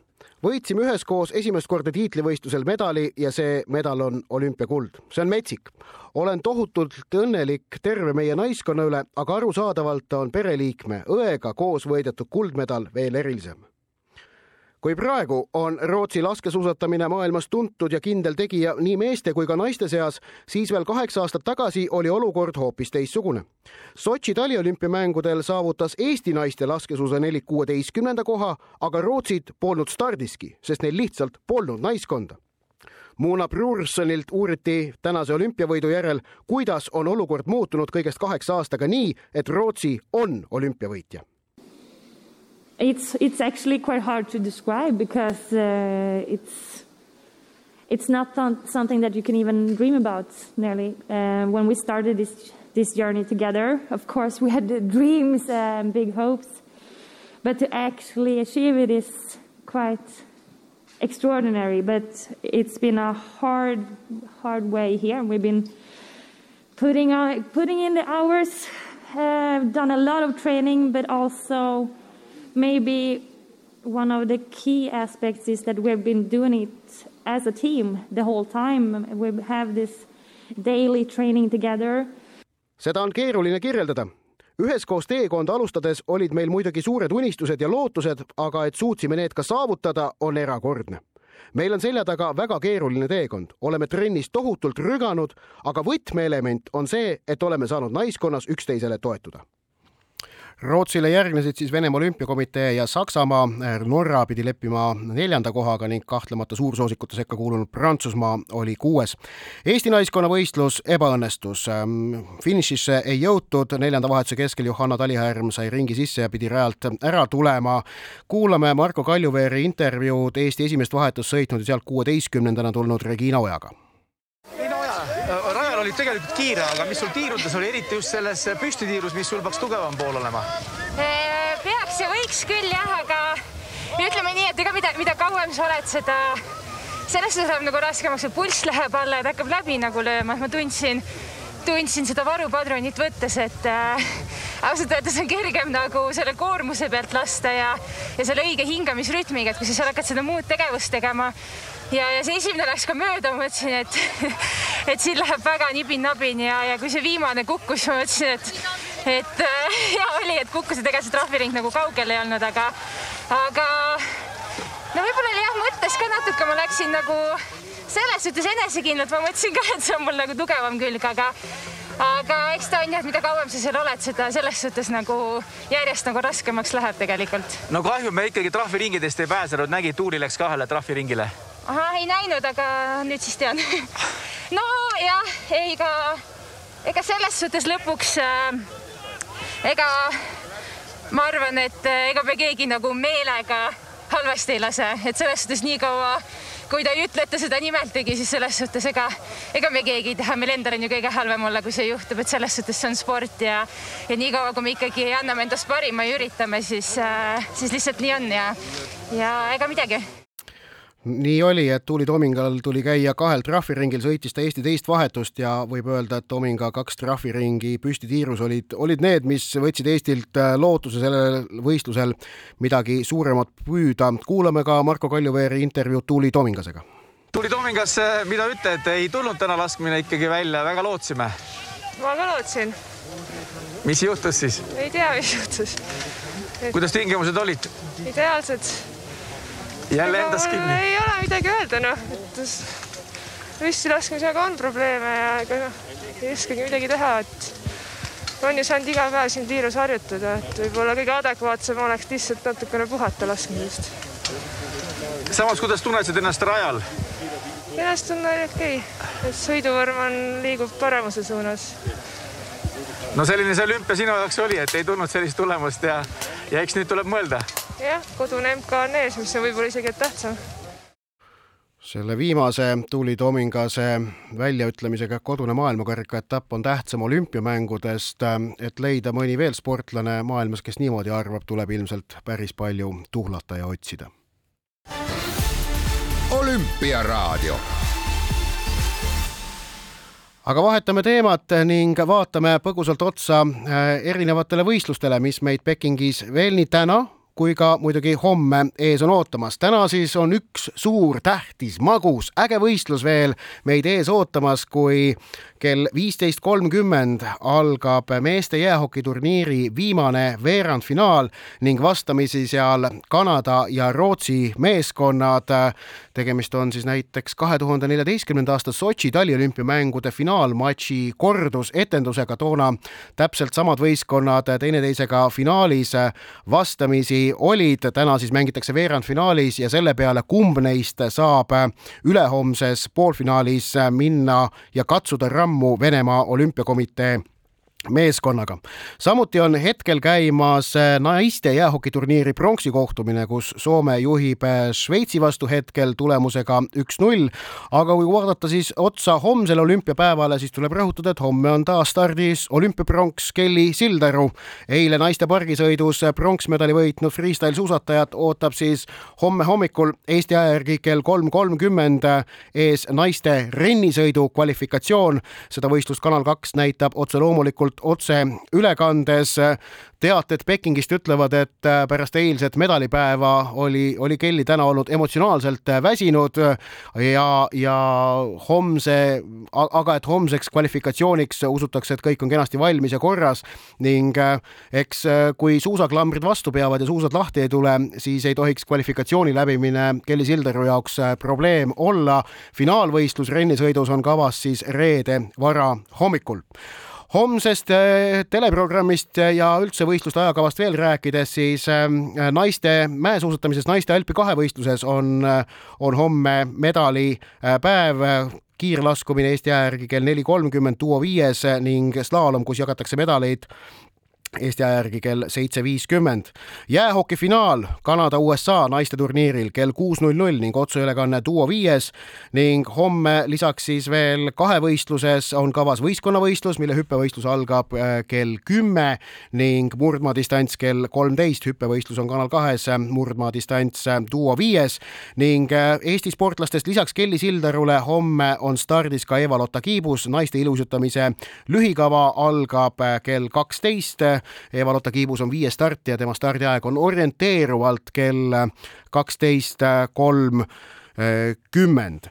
võitsime üheskoos esimest korda tiitlivõistlusel medali ja see medal on olümpiakuld. see on metsik. olen tohutult õnnelik terve meie naiskonna üle, aga arusaadavalt on pereliikme õega koos võidetud kuldmedal veel erilisem kui praegu on Rootsi laskesuusatamine maailmas tuntud ja kindel tegija nii meeste kui ka naiste seas, siis veel kaheksa aastat tagasi oli olukord hoopis teistsugune. Sotši taliolümpiamängudel saavutas Eesti naiste laskesuusa nelik kuueteistkümnenda koha, aga Rootsit polnud stardiski, sest neil lihtsalt polnud naiskonda. Muuna Brursonilt uuriti tänase olümpiavõidu järel, kuidas on olukord muutunud kõigest kaheksa aastaga nii, et Rootsi on olümpiavõitja It's it's actually quite hard to describe because uh, it's it's not something that you can even dream about. Nearly uh, when we started this this journey together, of course we had dreams and big hopes, but to actually achieve it is quite extraordinary, but it's been a hard, hard way here. We've been putting on, putting in the hours, uh, done a lot of training, but also maybe one of the key aspects is that we've been doing it as a team the whole time. We have this daily training together. seda on keeruline kirjeldada. üheskoos teekonda alustades olid meil muidugi suured unistused ja lootused, aga et suutsime need ka saavutada, on erakordne meil on selja taga väga keeruline teekond, oleme trennis tohutult rüganud, aga võtmeelement on see, et oleme saanud naiskonnas üksteisele toetuda Rootsile järgnesid siis Venemaa Olümpiakomitee ja Saksamaa, Norra pidi leppima neljanda kohaga ning kahtlemata suursoosikute sekka kuulunud Prantsusmaa oli kuues. Eesti naiskonna võistlus ebaõnnestus. finišisse ei jõutud, neljanda vahetuse keskel Johanna Talihärm sai ringi sisse ja pidi rajalt ära tulema. kuulame Marko Kaljuveeri intervjuud Eesti esimest vahetust sõitnud ja sealt kuueteistkümnendana tulnud Regina Ojaga olid tegelikult kiire, aga mis sul tiirutes oli, eriti just selles püstitiirus, mis sul peaks tugevam pool olema? peaks ja võiks küll jah, aga ütleme nii, et ega mida, mida kauem sa oled, seda selles suhtes läheb nagu raskemaks, et pulss läheb alla, et hakkab läbi nagu lööma, et ma tundsin, tundsin seda varupadrunit võttes, et äh, ausalt öeldes on kergem nagu selle koormuse pealt lasta ja, ja selle õige hingamisrütmiga, et kui sa seal hakkad seda muud tegevust tegema ja, ja see esimene läks ka mööda, ma mõtlesin, et, [LAUGHS] et siin läheb väga nibin-nabin ja, ja kui see viimane kukkus, ma mõtlesin, et, et äh, [LAUGHS] hea oli, et kukkus, et ega see trahviring nagu kaugel ei olnud, aga, aga no võib-olla oli jah mõttes ka natuke, ma läksin nagu selles suhtes enesekindlalt, ma mõtlesin ka, et see on mul nagu tugevam külg, aga aga eks ta on jah, mida kauem sa seal oled, seda selles suhtes nagu järjest nagu raskemaks läheb tegelikult. no kahju, me ikkagi trahviringidest ei pääsenud, nägid, Tuuli läks kahele trahviringile ahah, ei näinud, aga nüüd siis tean. [LAUGHS] Nojah, ei ka, ega selles suhtes lõpuks äh, ega ma arvan, et äh, ega me keegi nagu meelega halvasti ei lase, et selles suhtes niikaua, kui ta ei ütle, et ta seda nimelt tegi, siis selles suhtes ega, ega me keegi ei taha, meil endal on ju kõige halvem olla, kui see juhtub, et selles suhtes see on sport ja ja niikaua, kui me ikkagi anname endast parima ja üritame, siis äh,, siis lihtsalt nii on ja, ja ega midagi nii oli, et Tuuli Tomingal tuli käia kahel trahviringil, sõitis ta Eesti teist vahetust ja võib öelda, et Tominga kaks trahviringi püstitiirus olid, olid need, mis võtsid Eestilt äh, lootuse sellel võistlusel midagi suuremat püüda. kuulame ka Marko Kaljuveeri intervjuud Tuuli Tomingasega. Tuuli Tomingas, äh, mida ütled, ei tulnud täna laskmine ikkagi välja, väga lootsime? ma ka lootsin. mis juhtus siis? ei tea, mis juhtus et.... kuidas tingimused olid? ideaalsed jälle endas kinni? ei ole midagi öelda, noh, et püsti laskmisega on probleeme ja ega noh, ei oskagi midagi teha, et on ju saanud iga päev siin tiirus harjutada, et võib-olla kõige adekvaatsem oleks lihtsalt natukene puhata laskmisest. samas, kuidas tunnetasid ennast rajal? ennast on okei okay., et sõiduvorm on, liigub paremuse suunas. no selline see olümpia sinu jaoks oli, et ei tulnud sellist tulemust ja, ja eks nüüd tuleb mõelda jah, kodune MK on ees, mis on võib-olla isegi tähtsam selle viimase Tuuli Tomingase väljaütlemisega kodune maailmakarika etapp on tähtsam olümpiamängudest, et leida mõni veel sportlane maailmas, kes niimoodi arvab, tuleb ilmselt päris palju tuhlata ja otsida. olümpiaraadio aga vahetame teemat ning vaatame põgusalt otsa erinevatele võistlustele, mis meid Pekingis veel nii täna kui ka muidugi homme ees on ootamas. täna siis on üks suur, tähtis, magus, äge võistlus veel meid ees ootamas, kui kell viisteist kolmkümmend algab meeste jäähokiturniiri viimane veerandfinaal ning vastamisi seal Kanada ja Rootsi meeskonnad. tegemist on siis näiteks kahe tuhande neljateistkümnenda aasta Sotši taliolümpiamängude finaalmatši kordusetendusega, toona täpselt samad võistkonnad teineteisega finaalis vastamisi olid, täna siis mängitakse veerandfinaalis ja selle peale, kumb neist saab ülehomses poolfinaalis minna ja katsuda rammu Venemaa olümpiakomitee meeskonnaga. samuti on hetkel käimas äh, naiste jäähokiturniiri pronksi kohtumine, kus Soome juhib äh, Šveitsi vastu hetkel tulemusega üks-null. aga kui vaadata siis otsa homsele olümpiapäevale, siis tuleb rõhutada, et homme on taas stardis olümpiapronks Kelly Sildaru. eile naiste pargisõidus pronksmedali võitnud freestyle suusatajat ootab siis homme hommikul Eesti aja järgi kell kolm kolmkümmend ees naiste rennisõidu kvalifikatsioon. seda võistlust Kanal kaks näitab otse loomulikult otseülekandes. teated Pekingist ütlevad, et pärast eilset medalipäeva oli, oli Kelly täna olnud emotsionaalselt väsinud ja, ja homse, aga et homseks kvalifikatsiooniks usutakse, et kõik on kenasti valmis ja korras ning eks kui suusaklambrid vastu peavad ja suusad lahti ei tule, siis ei tohiks kvalifikatsiooni läbimine Kelly Sildaru jaoks probleem olla. finaalvõistlus rennisõidus on kavas siis reede varahommikul homsest äh, teleprogrammist ja üldse võistluste ajakavast veel rääkides, siis ähm, naiste mäesuusatamises naiste alpi kahevõistluses on, äh, on homme medalipäev äh, kiirlaskumine Eesti aja järgi kell neli kolmkümmend duo viies ning slaalom, kus jagatakse medaleid Eesti aja järgi kell seitse viiskümmend. jäähoki finaal Kanada-USA naiste turniiril kell kuus null null ning otseülekanne Duo viies. Ning homme lisaks siis veel kahevõistluses on kavas võistkonnavõistlus, mille hüppevõistlus algab äh, kell kümme. Ning murdmaadistants kell kolmteist. hüppevõistlus on Kanal kahes, murdmaadistants äh, Duo viies. Ning äh, Eesti sportlastest lisaks Kelly Sildarule homme on stardis ka Eva-Lotta Kiibus, naiste ilusutamise lühikava algab kell kaksteist Eva-Lotta Kiibus on viies startija, tema stardiaeg on orienteeruvalt kell kaksteist kolm kümmend.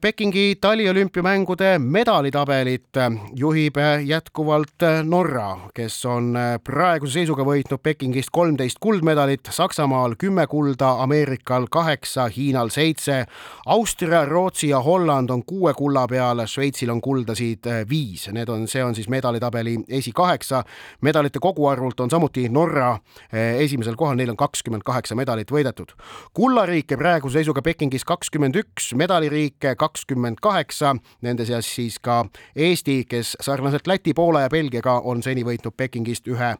Pekingi taliolümpiamängude medalitabelit juhib jätkuvalt Norra, kes on praeguse seisuga võitnud Pekingist kolmteist kuldmedalit, Saksamaal kümme kulda, Ameerikal kaheksa, Hiinal seitse. Austria, Rootsi ja Holland on kuue kulla peal, Šveitsil on kuldasid viis, need on, see on siis medalitabeli esikaheksa. medalite koguarvult on samuti Norra esimesel kohal, neil on kakskümmend kaheksa medalit võidetud. kullariike praeguse seisuga Pekingi ringis kakskümmend üks, medaliriike kakskümmend kaheksa, nende seas siis ka Eesti, kes sarnaselt Läti, Poola ja Belgiaga on seni võitnud Pekingist ühe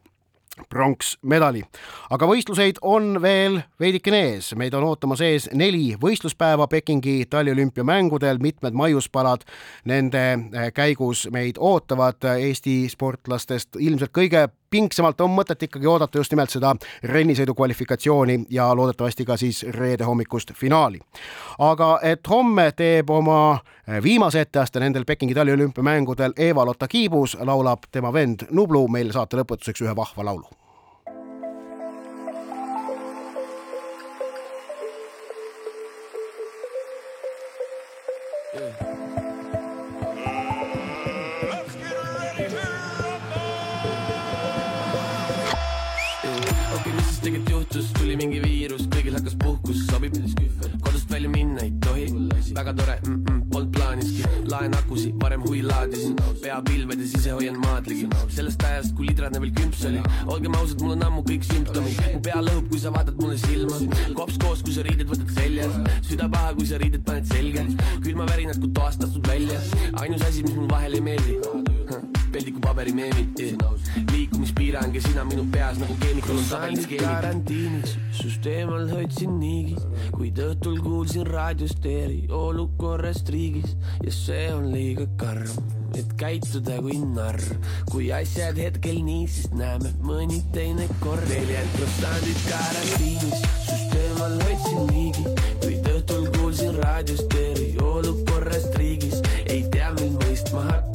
pronksmedali. aga võistluseid on veel veidikene ees, meid on ootamas ees neli võistluspäeva Pekingi taliolümpiamängudel, mitmed maiuspalad nende käigus meid ootavad. Eesti sportlastest ilmselt kõige pingsamalt on mõtet ikkagi oodata just nimelt seda rennisõidu kvalifikatsiooni ja loodetavasti ka siis reede hommikust finaali. aga et homme teeb oma viimase etteaste nendel Pekingi taliolümpiamängudel Eva-Lotta Kiibus, laulab tema vend Nublu meil saate lõpetuseks ühe vahva laulu. Tore mm, -mm, polnud plaaniski. laen akusi, varem huvi laadisin, pea pilvedes ise hoian maadligi. sellest ajast, kui lidradne veel kümps oli, olgem ausad, mul on ammu kõik sümptomid. mu pea lõhub, kui sa vaatad mulle silma. kops koos, kui sa riided võtad seljas, süda paha, kui sa riided paned selga. külmavärinad, kui toast astud välja, ainus asi, mis mul vahel ei meeldi peldiku paberimeemid yeah. liikumispiirang ja sina minu peas nagu keemikul on tabelis keemik. karantiinis, süsteemal hoidsin niigi, kuid õhtul kuulsin raadiost eriolukorrast riigis ja see on liiga karm et käituda kui narr. kui asjad hetkel nii, siis näeme mõni teine kord. neljad protsendid karantiinis, süsteemal hoidsin niigi, kuid õhtul kuulsin raadiost eriolukorrast riigis. ei tea, mil mõistma hakkad,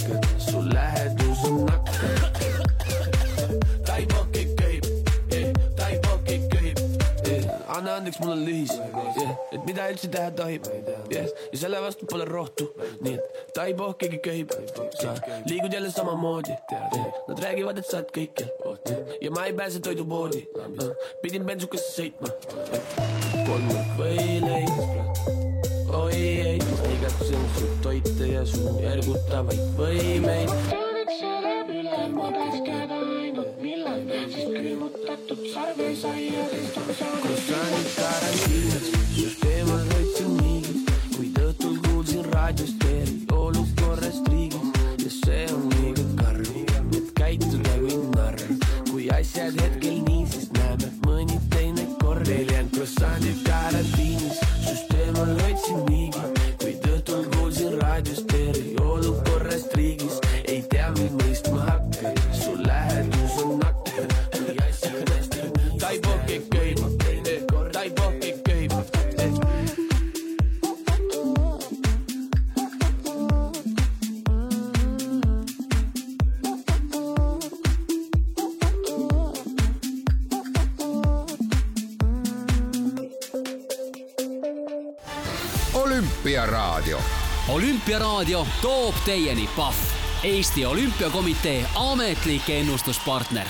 andeks, mul on lühis yeah., et mida üldse teha tohib yeah. ja selle vastu pole rohtu, nii et taibohkigi köhib. sa liigud jälle samamoodi yeah.. Nad räägivad, et sa oled kõikjal ja ma ei pääse toidupoodi uh,. pidin bensukasse sõitma yeah.. kolm võileib oi ei, ma igatsen su toite ja su ergutavaid võimeid. külmutatud sarvesaiades tasa. kus sa nüüd karantiinis, süsteem on võtsin niigi, kuid õhtul kuulsin raadiost eriolukorrast riigis ja see on liiga karm, et käituda kui narr. kui asjad hetkel nii, siis näeme mõni teine kord. neljand, kus sa nüüd karantiinis, süsteem on võtsin niigi olümpiaraadio toob teieni Pahv, Eesti Olümpiakomitee ametlik ennustuspartner